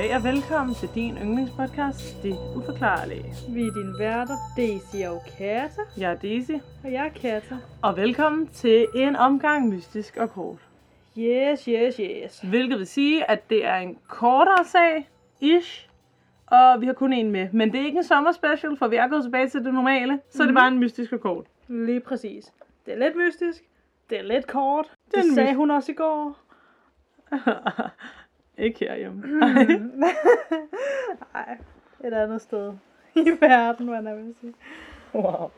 Goddag og velkommen til din yndlingspodcast, Det Uforklarlige. Vi er dine værter, Daisy og Kata. Jeg er Daisy, Og jeg er Kata. og velkommen til en omgang mystisk og kort. Yes, yes, yes. Hvilket vil sige, at det er en kortere sag, ish, og vi har kun en med. Men det er ikke en sommerspecial, for vi er gået tilbage til det normale, så mm-hmm. er det bare en mystisk og kort. Lige præcis. Det er lidt mystisk. Det er lidt kort. Det, det sagde hun også i går. ikke herhjemme. Nej, et andet sted i verden, hvad jeg vil sige. wow.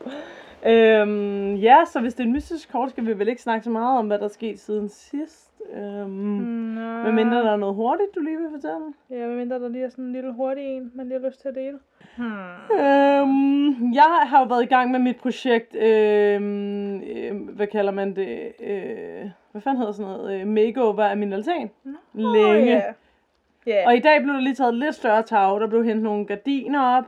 Øhm, ja, så hvis det er en mystisk kort, skal vi vel ikke snakke så meget om, hvad der er sket siden sidst. Øhm. Nå. Hvad mindre der er noget hurtigt, du lige vil fortælle? Ja, hvad mindre der lige er sådan en lille hurtig en, man lige har lyst til at dele. Hmm. Øhm, jeg har jo været i gang med mit projekt, øhm, øh, hvad kalder man det, øh, hvad fanden hedder sådan noget, øh, makeover af min altan. Længe. Oh, ja. Ja. Og i dag blev der lige taget lidt større tag, der blev hentet nogle gardiner op,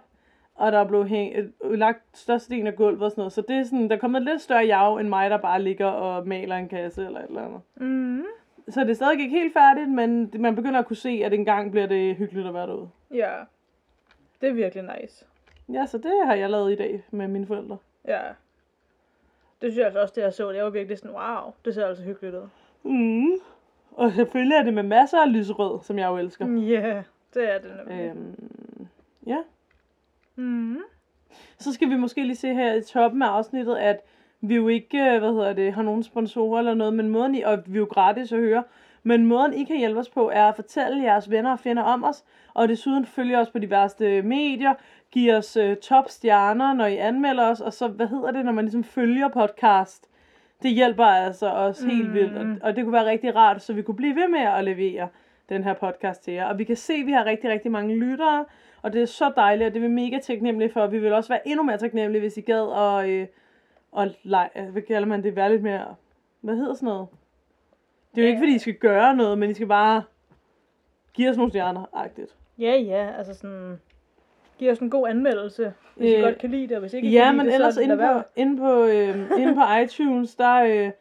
og der blev hæng, øh, lagt størstedelen af gulvet og sådan noget. Så det er sådan, der er kommet lidt større jav end mig, der bare ligger og maler en kasse eller et eller andet. Mm. Så det er stadig ikke helt færdigt, men man begynder at kunne se, at engang bliver det hyggeligt at være derude. Ja. Det er virkelig nice. Ja, så det har jeg lavet i dag med mine forældre. Ja. Det synes jeg altså også, det jeg så. Det var virkelig sådan, wow, det ser altså hyggeligt ud. Mm. Og selvfølgelig er det med masser af lyserød, som jeg jo elsker. Ja, yeah, det er det nemlig. Øhm, ja. Mm. Så skal vi måske lige se her i toppen af afsnittet, at vi jo ikke, øh, hvad hedder det, har nogen sponsorer eller noget, men måden I, og vi er jo gratis at høre, men måden I kan hjælpe os på, er at fortælle jeres venner og fjender om os, og desuden følge os på diverse medier, give os øh, top stjerner, når I anmelder os, og så, hvad hedder det, når man ligesom følger podcast. Det hjælper altså os mm. helt vildt, og, og det kunne være rigtig rart, så vi kunne blive ved med at levere den her podcast til jer. Og vi kan se, at vi har rigtig, rigtig mange lyttere, og det er så dejligt, og det er vi mega taknemmelige for. Vi vil også være endnu mere taknemmelige, hvis I gad og, øh, og lege, øh, hvad kalder man det, være lidt mere, hvad hedder sådan noget? Det er jo ikke, fordi I skal gøre noget, men I skal bare give os nogle stjerner, agtigt. Ja, ja, altså sådan... Giv os en god anmeldelse, hvis øh, I godt kan lide det, og hvis ikke I Ja, kan lide men det, ellers så inde på, inde på, øh, inde på iTunes, der, øh,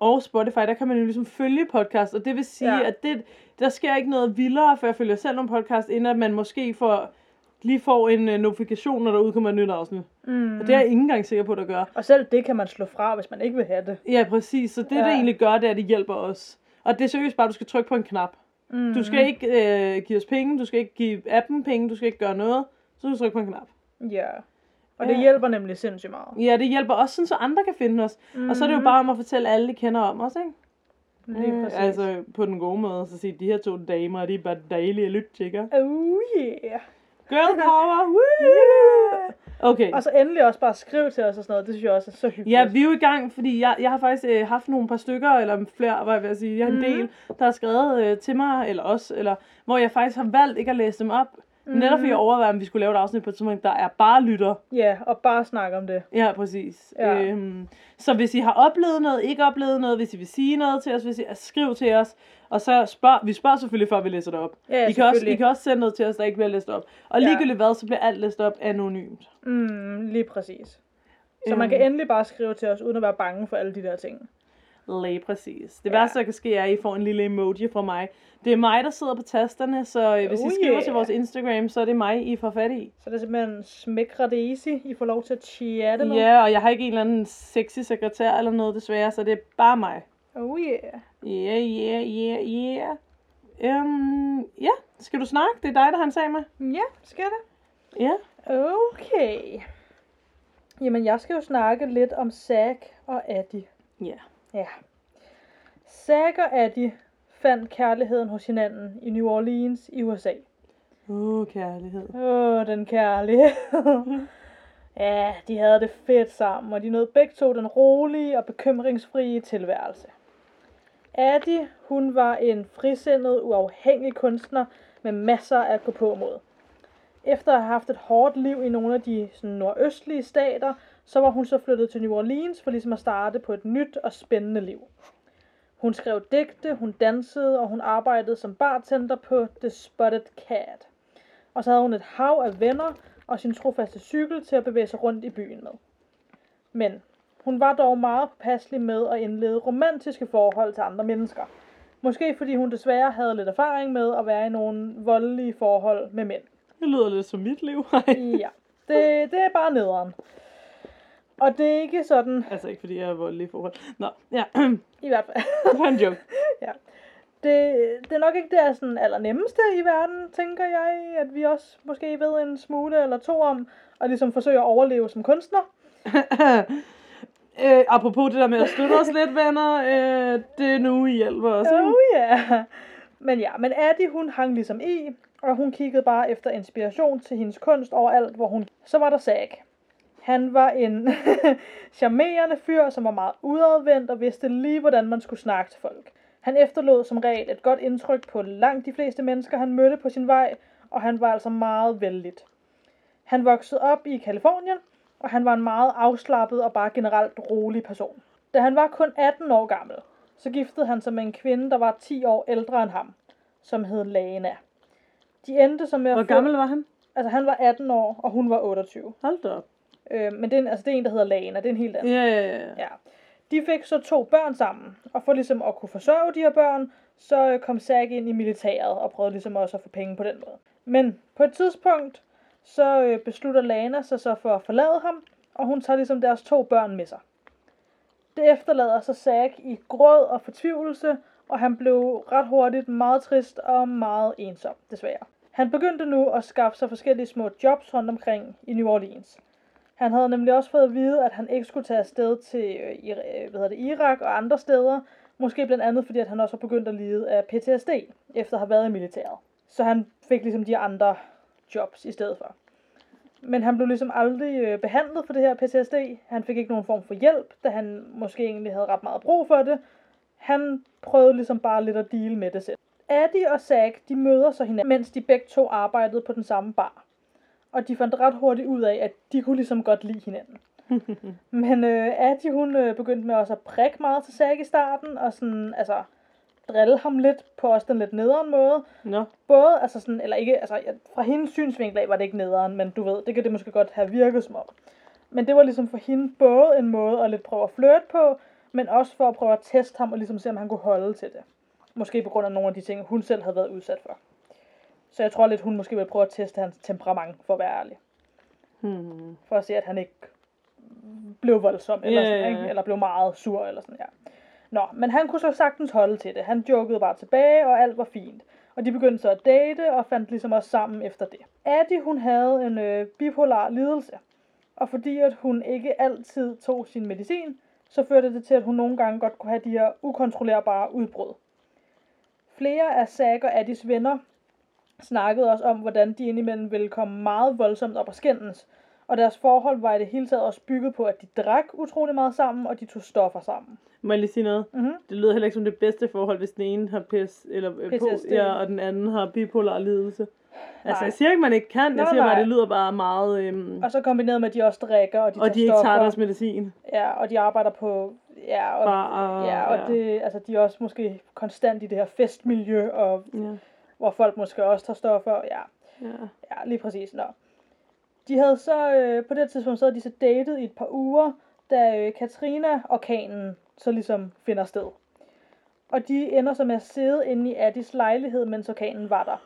og Spotify, der kan man jo ligesom følge podcast, og det vil sige, Ja. ja. at det, der sker ikke noget vildere, for jeg følger selv nogle podcast, inden at man måske får, lige får en øh, notifikation, når der udkommer et nyt afsnit. Mm. Og det er jeg ikke engang sikker på, der gør. Og selv det kan man slå fra, hvis man ikke vil have det. Ja, præcis. Så det, ja. Det egentlig gør, det er, at det hjælper os. Og det er seriøst bare, at du skal trykke på en knap. Mm. Du skal ikke øh, give os penge, du skal ikke give appen penge, du skal ikke gøre noget. Så skal du trykke på en knap. Ja. Og det Ja. hjælper nemlig sindssygt meget. Ja, det hjælper også sådan, så andre kan finde os. Mm. Og så er det jo bare om at fortælle alle, de kender om os, ikke? Lige Øh, præcis. altså på den gode måde, så sige, de her to damer, de er bare dejlige at lytte til, ikke? Oh yeah. Girl power, woo! Okay. Og så endelig også bare skriv til os og sådan noget. Det synes jeg også er så hyggeligt. Ja, vi er jo i gang, fordi jeg, jeg har faktisk øh, haft nogle par stykker, eller flere, hvad jeg vil sige, jeg har en Mhm. del, der har skrevet øh, til mig, eller os, eller hvor jeg faktisk har valgt ikke at læse dem op. Mm. Netop fordi jeg overvejede, om vi skulle lave et afsnit på et tidspunkt, der er bare lytter. Ja, og bare snakke om det. Ja, præcis. Ja. Øhm, så hvis I har oplevet noget, ikke oplevet noget, hvis I vil sige noget til os, hvis I skriv til os, og så spørg, vi spørger selvfølgelig, før vi læser det op. Ja, I, kan også, I kan også sende noget til os, der ikke bliver læst op. Og Ja. ligegyldigt hvad, så bliver alt læst op anonymt. Mm, lige præcis. Så man Øhm. kan endelig bare skrive til os, uden at være bange for alle de der ting. Lige præcis. Det Ja. værste, der kan ske, er, at I får en lille emoji fra mig. Det er mig, der sidder på tasterne, så øh, hvis Oh I skriver yeah. til vores Instagram, så er det mig, I får fat i. Så det er simpelthen smækre Daisy. I får lov til at chatte med. Ja, og jeg har ikke en eller anden sexy sekretær eller noget desværre, så det er bare mig. Oh yeah. Yeah, yeah, yeah, yeah. Øhm, ja, skal du snakke? Det er dig, der har en sag med. Ja, skal det? Ja. Okay. Jamen, jeg skal jo snakke lidt om Zack og Addie. Ja. Ja. Zack og Addie fandt kærligheden hos hinanden i New Orleans i USA. Åh, oh, kærlighed. Åh, den kærlighed. ja, de havde det fedt sammen, og de nåede begge to den rolige og bekymringsfrie tilværelse. Addie, hun var en frisindet, uafhængig kunstner med masser at gå på mod. Efter at have haft et hårdt liv i nogle af de sådan, nordøstlige stater, så var hun så flyttet til New Orleans for ligesom at starte på et nyt og spændende liv. Hun skrev digte, hun dansede, og hun arbejdede som bartender på The Spotted Cat. Og så havde hun et hav af venner og sin trofaste cykel til at bevæge sig rundt i byen med. Men hun var dog meget påpasselig med at indlede romantiske forhold til andre mennesker. Måske fordi hun desværre havde lidt erfaring med at være i nogle voldelige forhold med mænd. Det lyder lidt som mit liv. Ja, det, det er bare nederen. Og det er ikke sådan, altså ikke fordi jeg er voldelig i forhold. Nå, ja. i hvert fald. det var en joke. Det, det er nok ikke det er sådan allernemmeste i verden, tænker jeg, at vi også måske ved en smule eller to om, og ligesom forsøge at overleve som kunstner. øh, apropos det der med at støtte os lidt, venner. Øh, det er nu, I hjælper os. Oh ja. Yeah. Men ja, men Addie, hun hang ligesom i, og hun kiggede bare efter inspiration til hendes kunst overalt, hvor hun... Så var der Zach. Han var en charmerende fyr, som var meget udadvendt og vidste lige, hvordan man skulle snakke til folk. Han efterlod som regel et godt indtryk på langt de fleste mennesker, han mødte på sin vej, og han var altså meget vældigt. Han voksede op i Kalifornien, og han var en meget afslappet og bare generelt rolig person. Da han var kun 18 år gammel, så giftede han sig med en kvinde, der var 10 år ældre end ham, som hed Lana. De endte så med Hvor gammel var han? Altså han var 18 år, og hun var 28. Hold da op. Øh, men det er, en, altså, det er en, der hedder Lana. Det er en helt anden. Ja, ja, ja. Ja. De fik så to børn sammen, og for ligesom at kunne forsørge de her børn, så øh, kom Zack ind i militæret og prøvede ligesom også at få penge på den måde. Men på et tidspunkt, så øh, beslutter Lana sig så for at forlade ham, og hun tager ligesom deres to børn med sig. Det efterlader så Zack i gråd og fortvivlelse, og han blev ret hurtigt meget trist og meget ensom, desværre. Han begyndte nu at skaffe sig forskellige små jobs rundt omkring i New Orleans. Han havde nemlig også fået at vide, at han ikke skulle tage afsted til øh, øh hvad hedder det, Irak og andre steder. Måske blandt andet, fordi at han også har begyndt at lide af PTSD, efter at have været i militæret. Så han fik ligesom de andre jobs i stedet for. Men han blev ligesom aldrig øh, behandlet for det her PTSD. Han fik ikke nogen form for hjælp, da han måske egentlig havde ret meget brug for det. Han prøvede ligesom bare lidt at deal med det selv. Addie og Zack, de møder så hinanden, mens de begge to arbejdede på den samme bar. Og de fandt ret hurtigt ud af, at de kunne ligesom godt lide hinanden. Men øh, Addie, hun øh, begyndte med også at prikke meget til Zack i starten, og sådan, altså, drille ham lidt på også den lidt nederen måde. Nå. Både, altså sådan, eller ikke, altså fra hendes synsvinkel af var det ikke nederen, men du ved, det kan det måske godt have virket som om. Men det var ligesom for hende både en måde at lidt prøve at flirte på, men også for at prøve at teste ham og ligesom se, om han kunne holde til det. Måske på grund af nogle af de ting, hun selv havde været udsat for. Så jeg tror lidt, hun måske vil prøve at teste hans temperament, for at være ærlig. Hmm. For at se, at han ikke blev voldsom, eller, Ja, sådan, ikke? eller blev meget sur, eller sådan, ja. Nå, men han kunne så sagtens holde til det. Han jokede bare tilbage, og alt var fint. Og de begyndte så at date, og fandt ligesom også sammen efter det. Addie, hun havde en øh, bipolar lidelse. Og fordi at hun ikke altid tog sin medicin, så førte det til, at hun nogle gange godt kunne have de her ukontrollerbare udbrud. Flere af Zack og Addies venner snakkede også om, hvordan de indimellem ville komme meget voldsomt op og skændes. Og deres forhold var i det hele taget også bygget på, at de drak utrolig meget sammen, og de tog stoffer sammen. Må jeg lige sige noget? Mm-hmm. Det lyder heller ikke som det bedste forhold, hvis den ene har pis, eller øh, PTSD. ja, og den anden har bipolar lidelse. Altså, Nej. jeg siger ikke, man ikke kan. Jeg Nej, siger bare, det lyder bare meget... Øhm, Og så kombineret med, at de også drikker, og de og de ikke tager deres medicin. Ja, og de arbejder på... Ja, og, Bar ja, og ja. Det, altså, de er også måske konstant i det her festmiljø, og Ja, hvor folk måske også tager stoffer. Ja, ja. ja lige præcis. Nå. De havde så, øh, på det tidspunkt, så havde de så datet i et par uger, da øh, Katrina-orkanen så ligesom finder sted. Og de ender så med at sidde inde i Addis lejlighed, mens orkanen var der.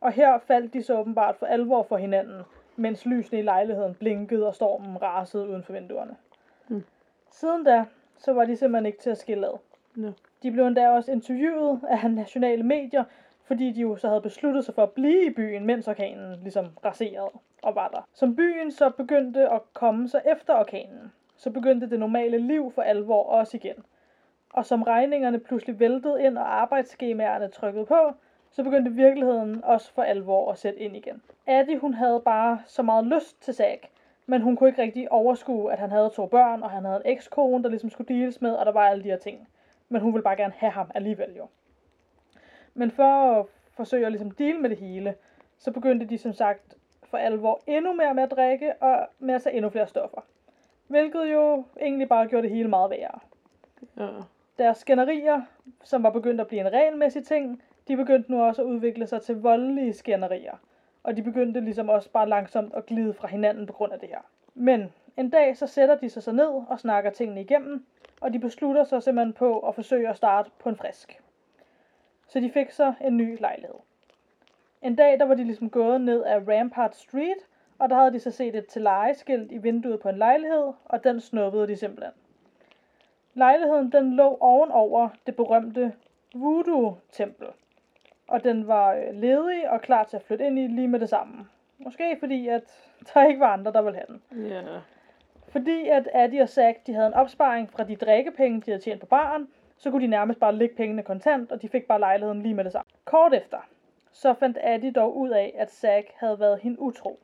Og her faldt de så åbenbart for alvor for hinanden, mens lysene i lejligheden blinkede og stormen rasede uden for vinduerne. Mm. Siden da, så var de simpelthen ikke til at skille ad. Nå. De blev endda også interviewet af nationale medier, fordi de jo så havde besluttet sig for at blive i byen, mens orkanen ligesom raserede og var der. Som byen så begyndte at komme sig efter orkanen, så begyndte det normale liv for alvor også igen. Og som regningerne pludselig væltede ind, og arbejdsskemaerne trykkede på, så begyndte virkeligheden også for alvor at sætte ind igen. Addie, hun havde bare så meget lyst til Zack, men hun kunne ikke rigtig overskue, at han havde to børn, og han havde en ekskone, der ligesom skulle deles med, og der var alle de her ting. Men hun ville bare gerne have ham alligevel jo. Men for at forsøge at ligesom deal med det hele, så begyndte de som sagt for alvor endnu mere med at drikke, og med at tage endnu flere stoffer. Hvilket jo egentlig bare gjorde det hele meget værre. ja. Deres skænderier, som var begyndt at blive en regelmæssig ting, de begyndte nu også at udvikle sig til voldelige skænderier. Og de begyndte ligesom også bare langsomt at glide fra hinanden på grund af det her. Men en dag så sætter de sig så ned og snakker tingene igennem, og de beslutter sig simpelthen på at forsøge at starte på en frisk. Så de fik så en ny lejlighed. En dag, der var de ligesom gået ned ad Rampart Street, og der havde de så set et til lejeskilt i vinduet på en lejlighed, og den snuppede de simpelthen. Lejligheden, den lå ovenover det berømte Voodoo-tempel, og den var øh, ledig og klar til at flytte ind i lige med det samme. Måske fordi, at der ikke var andre, der ville have den. Ja. Fordi at Addie og Zack, de havde en opsparing fra de drikkepenge, de havde tjent på baren, så kunne de nærmest bare lægge pengene kontant, og de fik bare lejligheden lige med det samme. Kort efter, så fandt Addie dog ud af, at Zack havde været hende utro.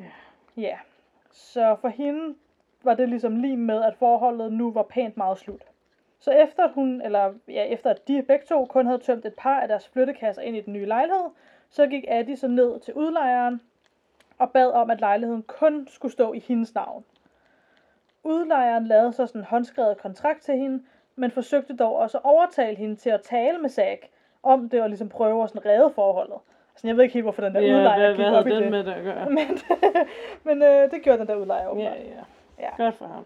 Ja. Ja, så for hende var det ligesom lige med, at forholdet nu var pænt meget slut. Så efter at hun, eller ja, efter at de begge to kun havde tømt et par af deres flyttekasser ind i den nye lejlighed, så gik Addie så ned til udlejeren og bad om, at lejligheden kun skulle stå i hendes navn. Udlejeren lavede så sådan en håndskrevet kontrakt til hende, men forsøgte dog også at overtale hende til at tale med Zack om det og ligesom prøve at sådan redde forholdet. Altså, jeg ved ikke helt, hvorfor den der Ja, udlejer hvad, gik hvad op i den det. med det at gøre? Men, men øh, det gjorde den der udlejer Ja, åbenbart. ja. Ja. Godt for ham.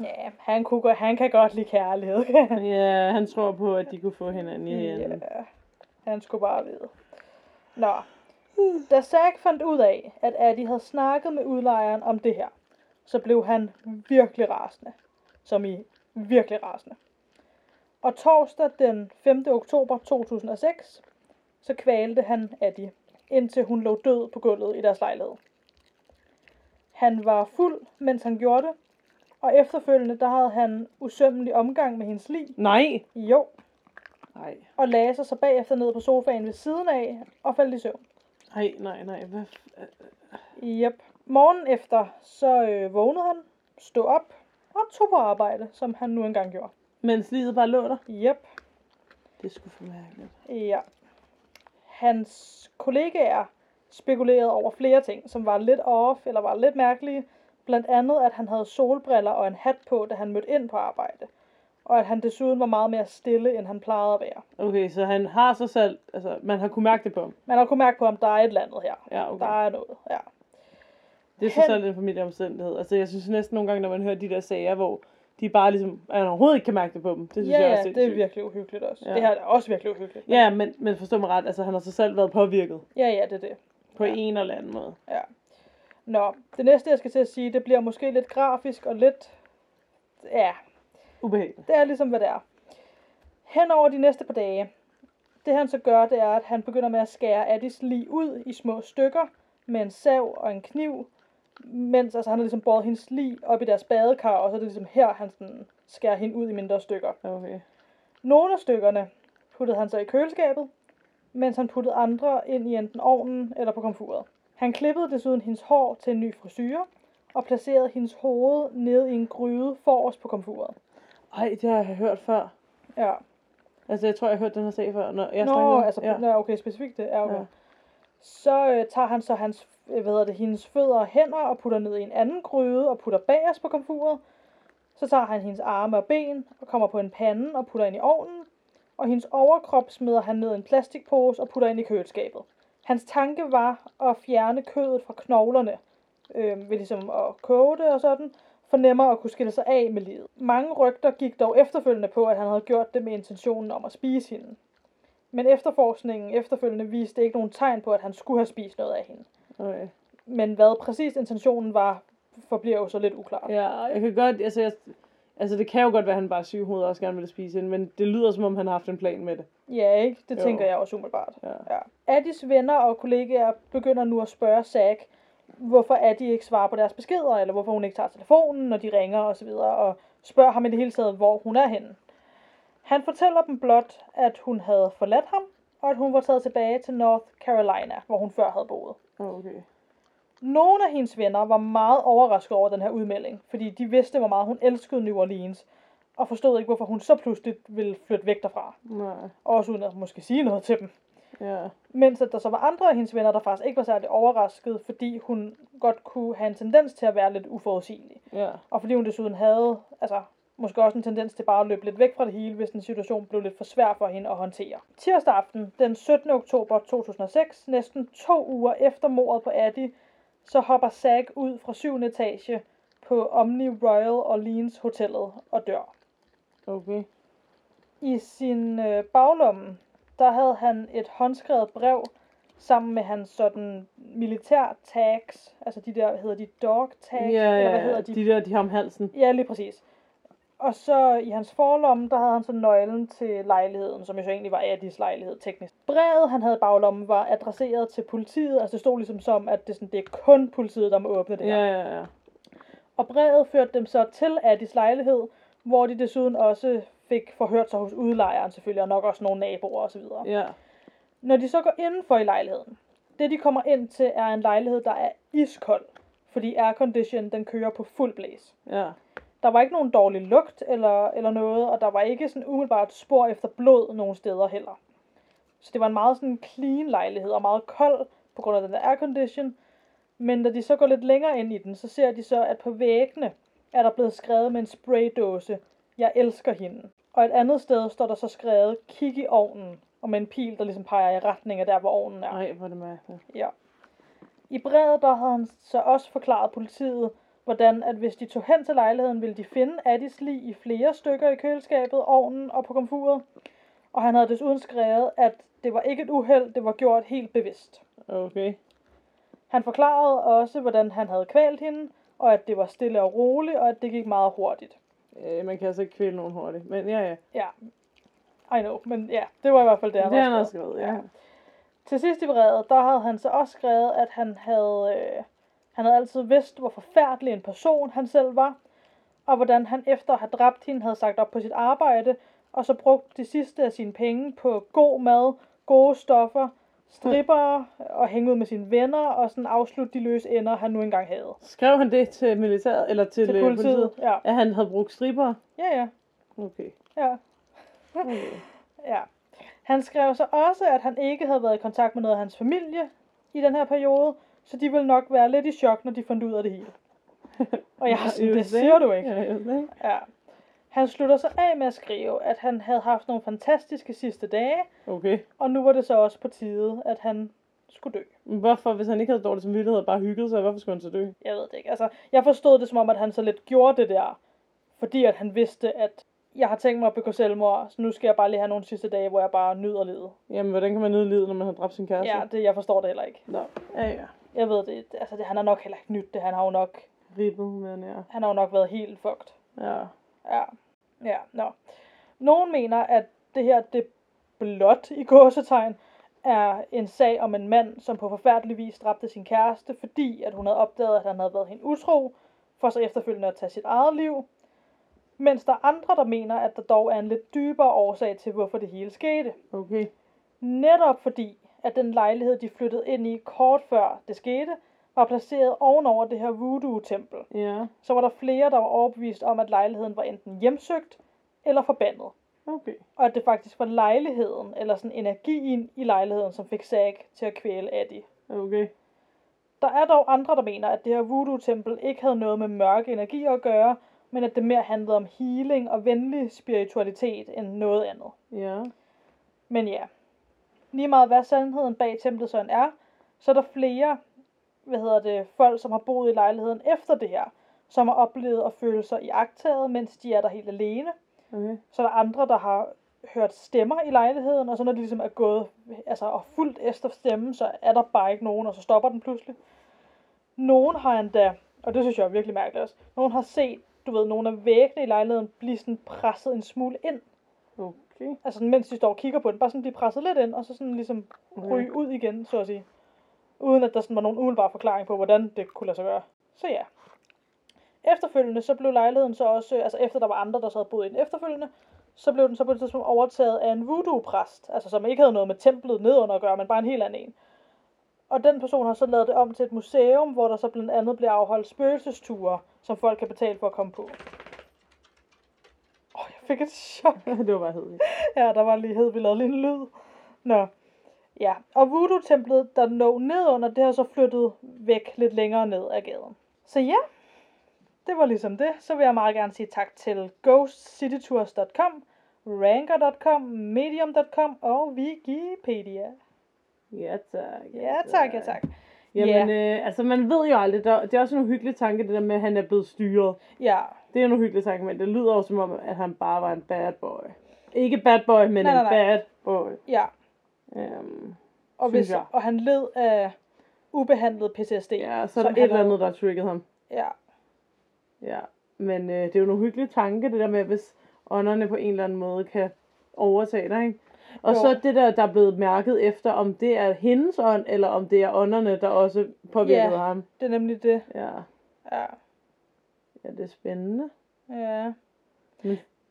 Ja, han, kunne, gå- han kan godt lide kærlighed. Ja, han tror på, at de kunne få hinanden i handen. ja, han skulle bare vide. Nå, da Zack fandt ud af, at Addie havde snakket med udlejeren om det her, så blev han virkelig rasende. Som i virkelig rasende. Og torsdag den 5. oktober 2006, så kvalte han Addie, indtil hun lå død på gulvet i deres lejlighed. Han var fuld, mens han gjorde det, og efterfølgende der havde han usømmelig omgang med hendes lig. Nej. Jo, Nej. og lagde sig så bagefter ned på sofaen ved siden af og faldt i søvn. Nej, nej, nej. Hvad? Yep. Morgen efter, så øh, vågnede han, stod op og tog på arbejde, som han nu engang gjorde. Mens livet bare lå der? Yep. Det er sgu for mærkeligt. Ja. Hans kollegaer spekulerede over flere ting, som var lidt off eller var lidt mærkelige. Blandt andet, at han havde solbriller og en hat på, da han mødte ind på arbejde. Og at han desuden var meget mere stille, end han plejede at være. Okay, så han har så selv, altså man har kunne mærke det på ham. Man har kunne mærke på ham, der er et eller andet her. Ja, okay. Der er noget, ja. Det er så Hen- selv en familieomstændighed. Altså jeg synes næsten nogle gange, når man hører de der sager, hvor de bare ligesom, at man overhovedet ikke kan mærke det på dem. Det synes ja, jeg er ja, det er virkelig uhyggeligt også. Ja. Ja. Det her er også virkelig uhyggeligt. Ja, men, men forstå mig ret, altså han har så selv været påvirket Ja, ja, det er det. på Ja. en eller anden måde. Ja. Nå, det næste, jeg skal til at sige, det bliver måske lidt grafisk og lidt... Ja, Ubehageligt. det er ligesom, hvad det er. Hen over de næste par dage, det han så gør, det er, at han begynder med at skære Addis lige ud i små stykker med en sav og en kniv, mens altså, han har ligesom båret hendes lige op i deres badekar, og så er det ligesom her, han sådan skærer hende ud i mindre stykker. Okay. Nogle af stykkerne puttede han så i køleskabet, mens han puttede andre ind i enten ovnen eller på komfuret. Han klippede desuden hendes hår til en ny frisyre, og placerede hendes hoved nede i en gryde forrest på komfuret. Ej, det har jeg hørt før. Ja. Altså jeg tror, jeg har hørt den her sag før. Når jeg Nå, snakkede- altså, ja. ja. okay, specifikt det. Ja, okay. Ja. Så øh, tager han så hans, øh, hvad hedder det, hendes fødder og hænder og putter ned i en anden gryde og putter bagerst på komfuret. Så tager han hendes arme og ben og kommer på en pande og putter ind i ovnen. Og hendes overkrop smider han ned i en plastikpose og putter ind i køleskabet. Hans tanke var at fjerne kødet fra knoglerne, øh, ved ligesom at koge det og sådan, for nemmere at kunne skille sig af med livet. Mange rygter gik dog efterfølgende på, at han havde gjort det med intentionen om at spise hende. Men efterforskningen efterfølgende viste ikke nogen tegn på, at han skulle have spist noget af hende. Okay. Men hvad præcis intentionen var, forbliver jo så lidt uklart. Ja, jeg kan godt, altså, jeg, altså det kan jo godt være, at han bare syg hoved og også gerne vil spise hende, men det lyder som om, han har haft en plan med det. Ja, ikke? Det Jo. tænker jeg også umiddelbart. Ja. Ja. Addis venner og kollegaer begynder nu at spørge Zack, hvorfor Addie ikke svarer på deres beskeder, eller hvorfor hun ikke tager telefonen, når de ringer osv., og spørger ham i det hele taget, hvor hun er henne. Han fortæller dem blot, at hun havde forladt ham, og at hun var taget tilbage til North Carolina, hvor hun før havde boet. Okay. Nogle af hendes venner var meget overrasket over den her udmelding, fordi de vidste, hvor meget hun elskede New Orleans, og forstod ikke, hvorfor hun så pludselig ville flytte væk derfra. Nej. Også uden at måske sige noget til dem. Ja. Mens at der så var andre af hendes venner, der faktisk ikke var særlig overrasket, fordi hun godt kunne have en tendens til at være lidt uforudsigelig. Ja. Og fordi hun desuden havde, altså måske også en tendens til bare at løbe lidt væk fra det hele, hvis en situation blev lidt for svær for hende at håndtere. Tirsdag aften, den 17. oktober 2006, næsten to uger efter mordet på Addie, så hopper Zack ud fra 7. etage på Omni Royal Orleans Hotellet og dør. Okay. I sin øh, baglomme, der havde han et håndskrevet brev sammen med hans sådan militær tags, altså de der, hedder de dog tags, Ja, eller hvad ja, hedder de? de? de der, de har om halsen. Ja, lige præcis. Og så i hans forlomme, der havde han så nøglen til lejligheden, som jo så egentlig var Addis lejlighed teknisk. Brevet, han havde i baglommen, var adresseret til politiet. Altså det stod ligesom som, at det, sådan, det er kun politiet, der må åbne det her. Ja, ja, ja. Og brevet førte dem så til Addis lejlighed, hvor de desuden også fik forhørt sig hos udlejeren selvfølgelig, og nok også nogle naboer osv. Ja, Når de så går indenfor i lejligheden, det de kommer ind til er en lejlighed, der er iskold, fordi aircondition den kører på fuld blæs. ja. Der var ikke nogen dårlig lugt eller, eller noget, og der var ikke sådan umiddelbart spor efter blod nogen steder heller. Så det var en meget sådan clean lejlighed og meget kold på grund af den der aircondition. Men da de så går lidt længere ind i den, så ser de så, at på væggene er der blevet skrevet med en spraydåse, jeg elsker hende. Og et andet sted står der så skrevet, kig i ovnen, og med en pil, der ligesom peger i retning af der, hvor ovnen er. Ej, hvor det mærkeligt. Ja. I brevet, der havde han så også forklaret politiet, hvordan at hvis de tog hen til lejligheden, ville de finde Addis lig i flere stykker i køleskabet, ovnen og på komfuret. Og han havde desuden skrevet, at det var ikke et uheld, det var gjort helt bevidst. Okay. Han forklarede også, hvordan han havde kvalt hende, og at det var stille og roligt, og at det gik meget hurtigt. Øh, man kan altså ikke kvæle nogen hurtigt. Men ja, ja. Ja, I know, men ja, det var i hvert fald det, Det, han det havde han har skrevet. skrevet, ja. Til sidst i brevet, der havde han så også skrevet, at han havde, øh, han havde altid vidst, hvor forfærdelig en person han selv var, og hvordan han efter at have dræbt hende havde sagt op på sit arbejde, og så brugt de sidste af sine penge på god mad, gode stoffer, stripper og hænge ud med sine venner, og sådan afslutte de løse ender, han nu engang havde. Skrev han det til militæret, eller til, Til øh, politiet, ja. At han havde brugt stripper? Ja, ja, Okay. ja. okay. Ja. Han skrev så også, at han ikke havde været i kontakt med noget af hans familie i den her periode, så de ville nok være lidt i chok, når de fandt ud af det hele. Og jeg har sådan, det siger du ikke. Ja. Ja. Han slutter så af med at skrive, at han havde haft nogle fantastiske sidste dage, Okay. og nu var det så også på tide, at han skulle dø. Hvorfor, hvis han ikke havde dårlig samvittighed og bare hygget sig, hvorfor skulle han så dø? Jeg ved det ikke. Altså, jeg forstod det som om, at han så lidt gjorde det der, fordi at han vidste, at jeg har tænkt mig at begå selvmord, så nu skal jeg bare lige have nogle sidste dage, hvor jeg bare nyder livet. Jamen, hvordan kan man nyde livet, når man har dræbt sin kæreste? Ja, det, jeg forstår det heller ikke. Nå. Ja, ja. Jeg ved det, altså det, han har nok heller ikke nyt det. Han har jo nok, Ribbet med en ja. han har jo nok været helt fucked. Ja. Ja, ja, nå. Nogen mener, at det her, det blot i gåsetegn, er en sag om en mand, som på forfærdelig vis dræbte sin kæreste, fordi at hun havde opdaget, at han havde været hende utro, for så efterfølgende at tage sit eget liv. Mens der er andre, der mener, at der dog er en lidt dybere årsag til, hvorfor det hele skete. Okay. Netop fordi, at den lejlighed, de flyttede ind i kort før det skete, var placeret ovenover det her voodoo-tempel. Ja. Så var der flere, der var overbevist om, at lejligheden var enten hjemsøgt eller forbandet. Okay. Og at det faktisk var lejligheden, eller sådan energien i lejligheden, som fik Zack til at kvæle Eddie. Okay. Der er dog andre, der mener, at det her voodoo-tempel ikke havde noget med mørke energi at gøre, men at det mere handlede om healing og venlig spiritualitet end noget andet. Ja. Men ja, lige meget hvad sandheden bag templet end er, så er der flere, hvad hedder det, folk, som har boet i lejligheden efter det her, som har oplevet at føle sig iagttaget, mens de er der helt alene. Okay. Så er der andre, der har hørt stemmer i lejligheden, og så når de ligesom er gået altså, og fuldt efter stemmen, så er der bare ikke nogen, og så stopper den pludselig. Nogen har endda, og det synes jeg er virkelig mærkeligt også, nogen har set, du ved, nogle af væggene i lejligheden blive sådan presset en smule ind. Okay. Altså mens de står og kigger på den, bare sådan blive presset lidt ind, og så sådan ligesom Okay. ryge ud igen, så at sige. Uden at der sådan var nogen umiddelbar forklaring på, hvordan det kunne lade sig gøre. Så ja. Efterfølgende så blev lejligheden så også, altså efter der var andre, der så havde boet i den efterfølgende, så blev den så på et tidspunkt overtaget af en voodoo-præst, altså som ikke havde noget med templet nedunder at gøre, men bare en helt anden en. Og den person har så lavet det om til et museum, hvor der så blandt andet bliver afholdt spøgelsesture, som folk kan betale for at komme på. Fik et chok. det var bare hedigt. Ja, der var lige hed, vi lavede lige en lyd. Nå. Ja, og voodoo-templet, der lå nedunder, det har så flyttet væk lidt længere ned ad gaden. Så ja, det var ligesom det. Så vil jeg meget gerne sige tak til ghostcitytours.com, ranker.com, medium.com og Wikipedia. Ja, tak. Ja, tak, ja tak. Jamen, øh, altså man ved jo aldrig, der, det er også en uhyggelig tanke, det der med, at han er blevet styret. Ja, Det er en uhyggelig tanke, men det lyder også som om, at han bare var en bad boy. Ikke bad boy, men Nej, en nej, nej. bad boy. ja. Øhm, Og, hvis, jeg. og han led af ubehandlet PTSD. ja, så er der et eller andet, der har trigget ham. Ja, Ja, men øh, det er jo en uhyggelig tanke, det der med, hvis ånderne på en eller anden måde kan overtage dig, ikke? Og Jo. så det der, der er blevet mærket efter, om det er hendes ånd, eller om det er ånderne, der også påvirkede Ja. ham. det er nemlig det. Ja. Ja. Ja, det er spændende. ja.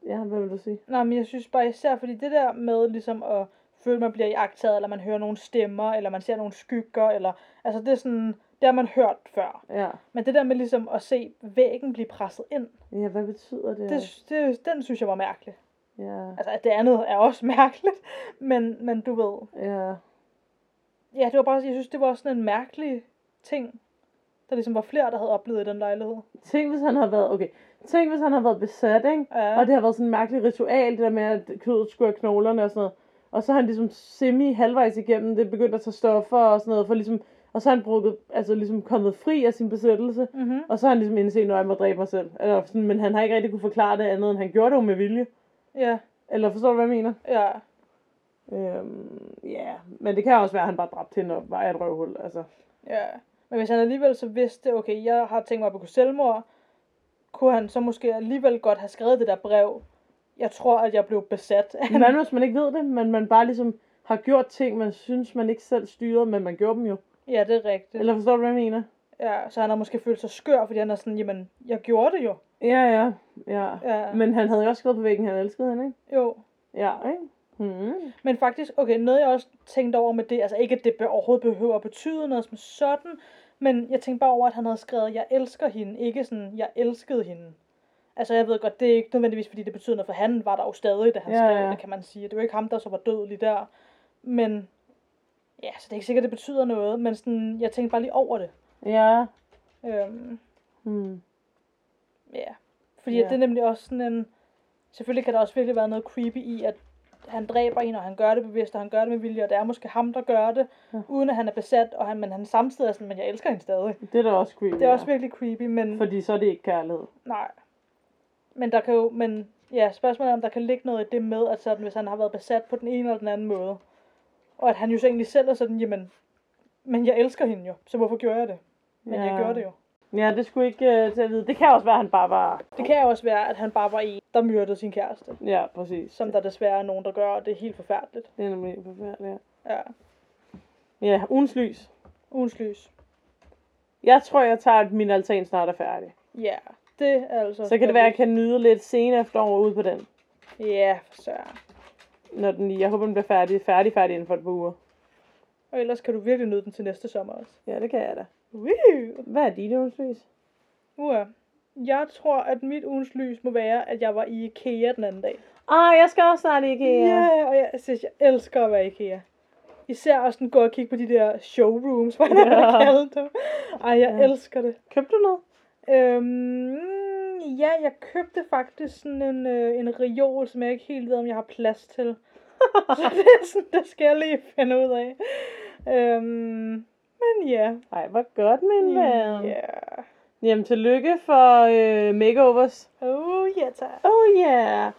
Ja, hvad vil du sige? Nej, men jeg synes bare især, fordi det der med ligesom at føle, man bliver iagtaget, eller man hører nogle stemmer, eller man ser nogle skygger, eller, altså det er sådan, det har man hørt før. Ja. Men det der med ligesom at se væggen blive presset ind, Ja, hvad betyder det? det, det, den synes jeg var mærkelig. Ja. Altså, det andet er også mærkeligt, men, men du ved, Ja. ja, det var bare, jeg synes, det var sådan en mærkelig ting, der ligesom var flere, der havde oplevet i den lejlighed. Tænk, hvis han har været, okay, tænk, hvis han har været besat, ikke? Ja, Og det har været sådan en mærkelig ritual, det der med, at kødet skulle have knoglerne og sådan noget. Og så har han ligesom semi halvvejs igennem det begyndt at tage stoffer og sådan noget, for ligesom, og så har han brugt, altså ligesom kommet fri af sin besættelse. mm-hmm. Og så har han ligesom indset, når jeg må dræbe mig selv. Eller sådan, men han har ikke rigtig kunne forklare det andet, end han gjorde det jo med vilje. ja, Eller forstår du, hvad jeg mener? ja, Øhm, ja, men det kan også være, at han bare dræbte hende og var et røvhul. Altså. ja. Men hvis han alligevel så vidste, okay, jeg har tænkt mig at begå selvmord, kunne han så måske alligevel godt have skrevet det der brev. Jeg tror, at jeg blev besat Men hvis man ikke ved det, men man bare ligesom har gjort ting, man synes, man ikke selv styrede, men man gjorde dem jo. Ja, det er rigtigt. Eller forstår du, hvad jeg mener? Ja, så han har måske følt sig skør, fordi han er sådan, jamen, jeg gjorde det jo. Ja, ja, ja. Ja, Men han havde jo også skrevet på væggen, han elskede hende, ikke? jo. Ja, ikke? Hmm. Men faktisk, okay, noget jeg også tænkte over med det, altså ikke at det overhovedet behøver at betyde noget som sådan, men jeg tænkte bare over, at han havde skrevet, jeg elsker hende, ikke sådan, jeg elskede hende. Altså jeg ved godt, det er ikke nødvendigvis, fordi det betyder noget, for han var der jo stadig, da han Ja, skrev det, kan man sige. Det var ikke ham, der så var død lige der. Men, ja, så det er ikke sikkert, det betyder noget, men sådan, jeg tænkte bare lige over det. Ja. Øhm, Hmm. Ja, fordi ja. det er nemlig også sådan en... Selvfølgelig kan der også virkelig være noget creepy i, at han dræber en, og han gør det bevidst, og han gør det med vilje, og det er måske ham, der gør det, Ja. uden at han er besat, og han, men han samtidig er sådan, men jeg elsker hende stadig. Det er da også creepy. Det er også virkelig creepy, men Fordi så er det ikke kærlighed. nej. Men der kan jo, men ja, spørgsmålet er, om der kan ligge noget i det med, at sådan, hvis han har været besat på den ene eller den anden måde, og at han jo så egentlig selv er sådan, jamen, men jeg elsker hende jo, så hvorfor gjorde jeg det? Men ja. jeg gjorde det jo. Ja, det skulle ikke uh, til at vide. Det kan også være, at han bare var... Det kan også være, at han bare var en, der myrdede sin kæreste. Ja, præcis. Som der desværre er nogen, der gør, og det er helt forfærdeligt. Det er nemlig helt forfærdeligt, ja. Ja. Ja, ugens lys. Ugens lys. Jeg tror, jeg tager, at min altan snart er færdig. Ja, det er altså... Så kan det være, at jeg kan nyde lidt sen efterår ude på den. Ja, for søren. Når den, jeg håber, den bliver færdig, færdig, færdig inden for et par uger. Og ellers kan du virkelig nyde den til næste sommer også. Ja, det kan jeg da. Woo! Hvad er dit ugens lys? Uh, jeg tror, at mit ugens lys må være, at jeg var i IKEA den anden dag. Ah, jeg skal også snart ikke. Ja, yeah, og jeg synes, jeg elsker at være i IKEA. Især også den gå og kigge på de der showrooms, hvad Ja. jeg kalder dem. Ej, jeg ja. elsker det. Købte du noget? Øhm, ja, jeg købte faktisk sådan en, øh, en reol, som jeg ikke helt ved, om jeg har plads til. Så det er sådan, det skal jeg lige finde ud af. Øhm, men ja. Ej, hvor godt, min ven. Ja. Jamen, tillykke for øh, makeovers. Oh, ja tak. Oh yeah!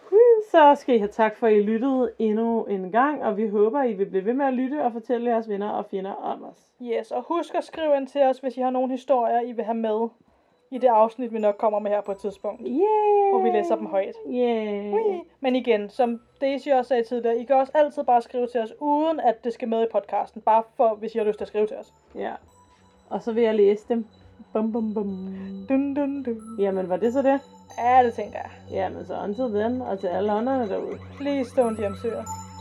Så skal I have tak for, at I lyttede endnu en gang, og vi håber, I vil blive ved med at lytte og fortælle jeres venner og fjender om os. Yes, og husk at skrive ind til os, hvis I har nogle historier, I vil have med i det afsnit, vi nok kommer med her på et tidspunkt. Yeah! Hvor vi læser dem højt. Yeah! Men igen, som Daisy også sagde tidligere, I kan også altid bare skrive til os, uden at det skal med i podcasten. Bare for, hvis I har lyst til at skrive til os. Ja. Og så vil jeg læse dem. Bum, bum, bum. Dun, dun, dun. Jamen, var det så det? Ja, det tænker jeg. Jamen, så until then, og til alle ånderne derude. Please don't hjemsøge os.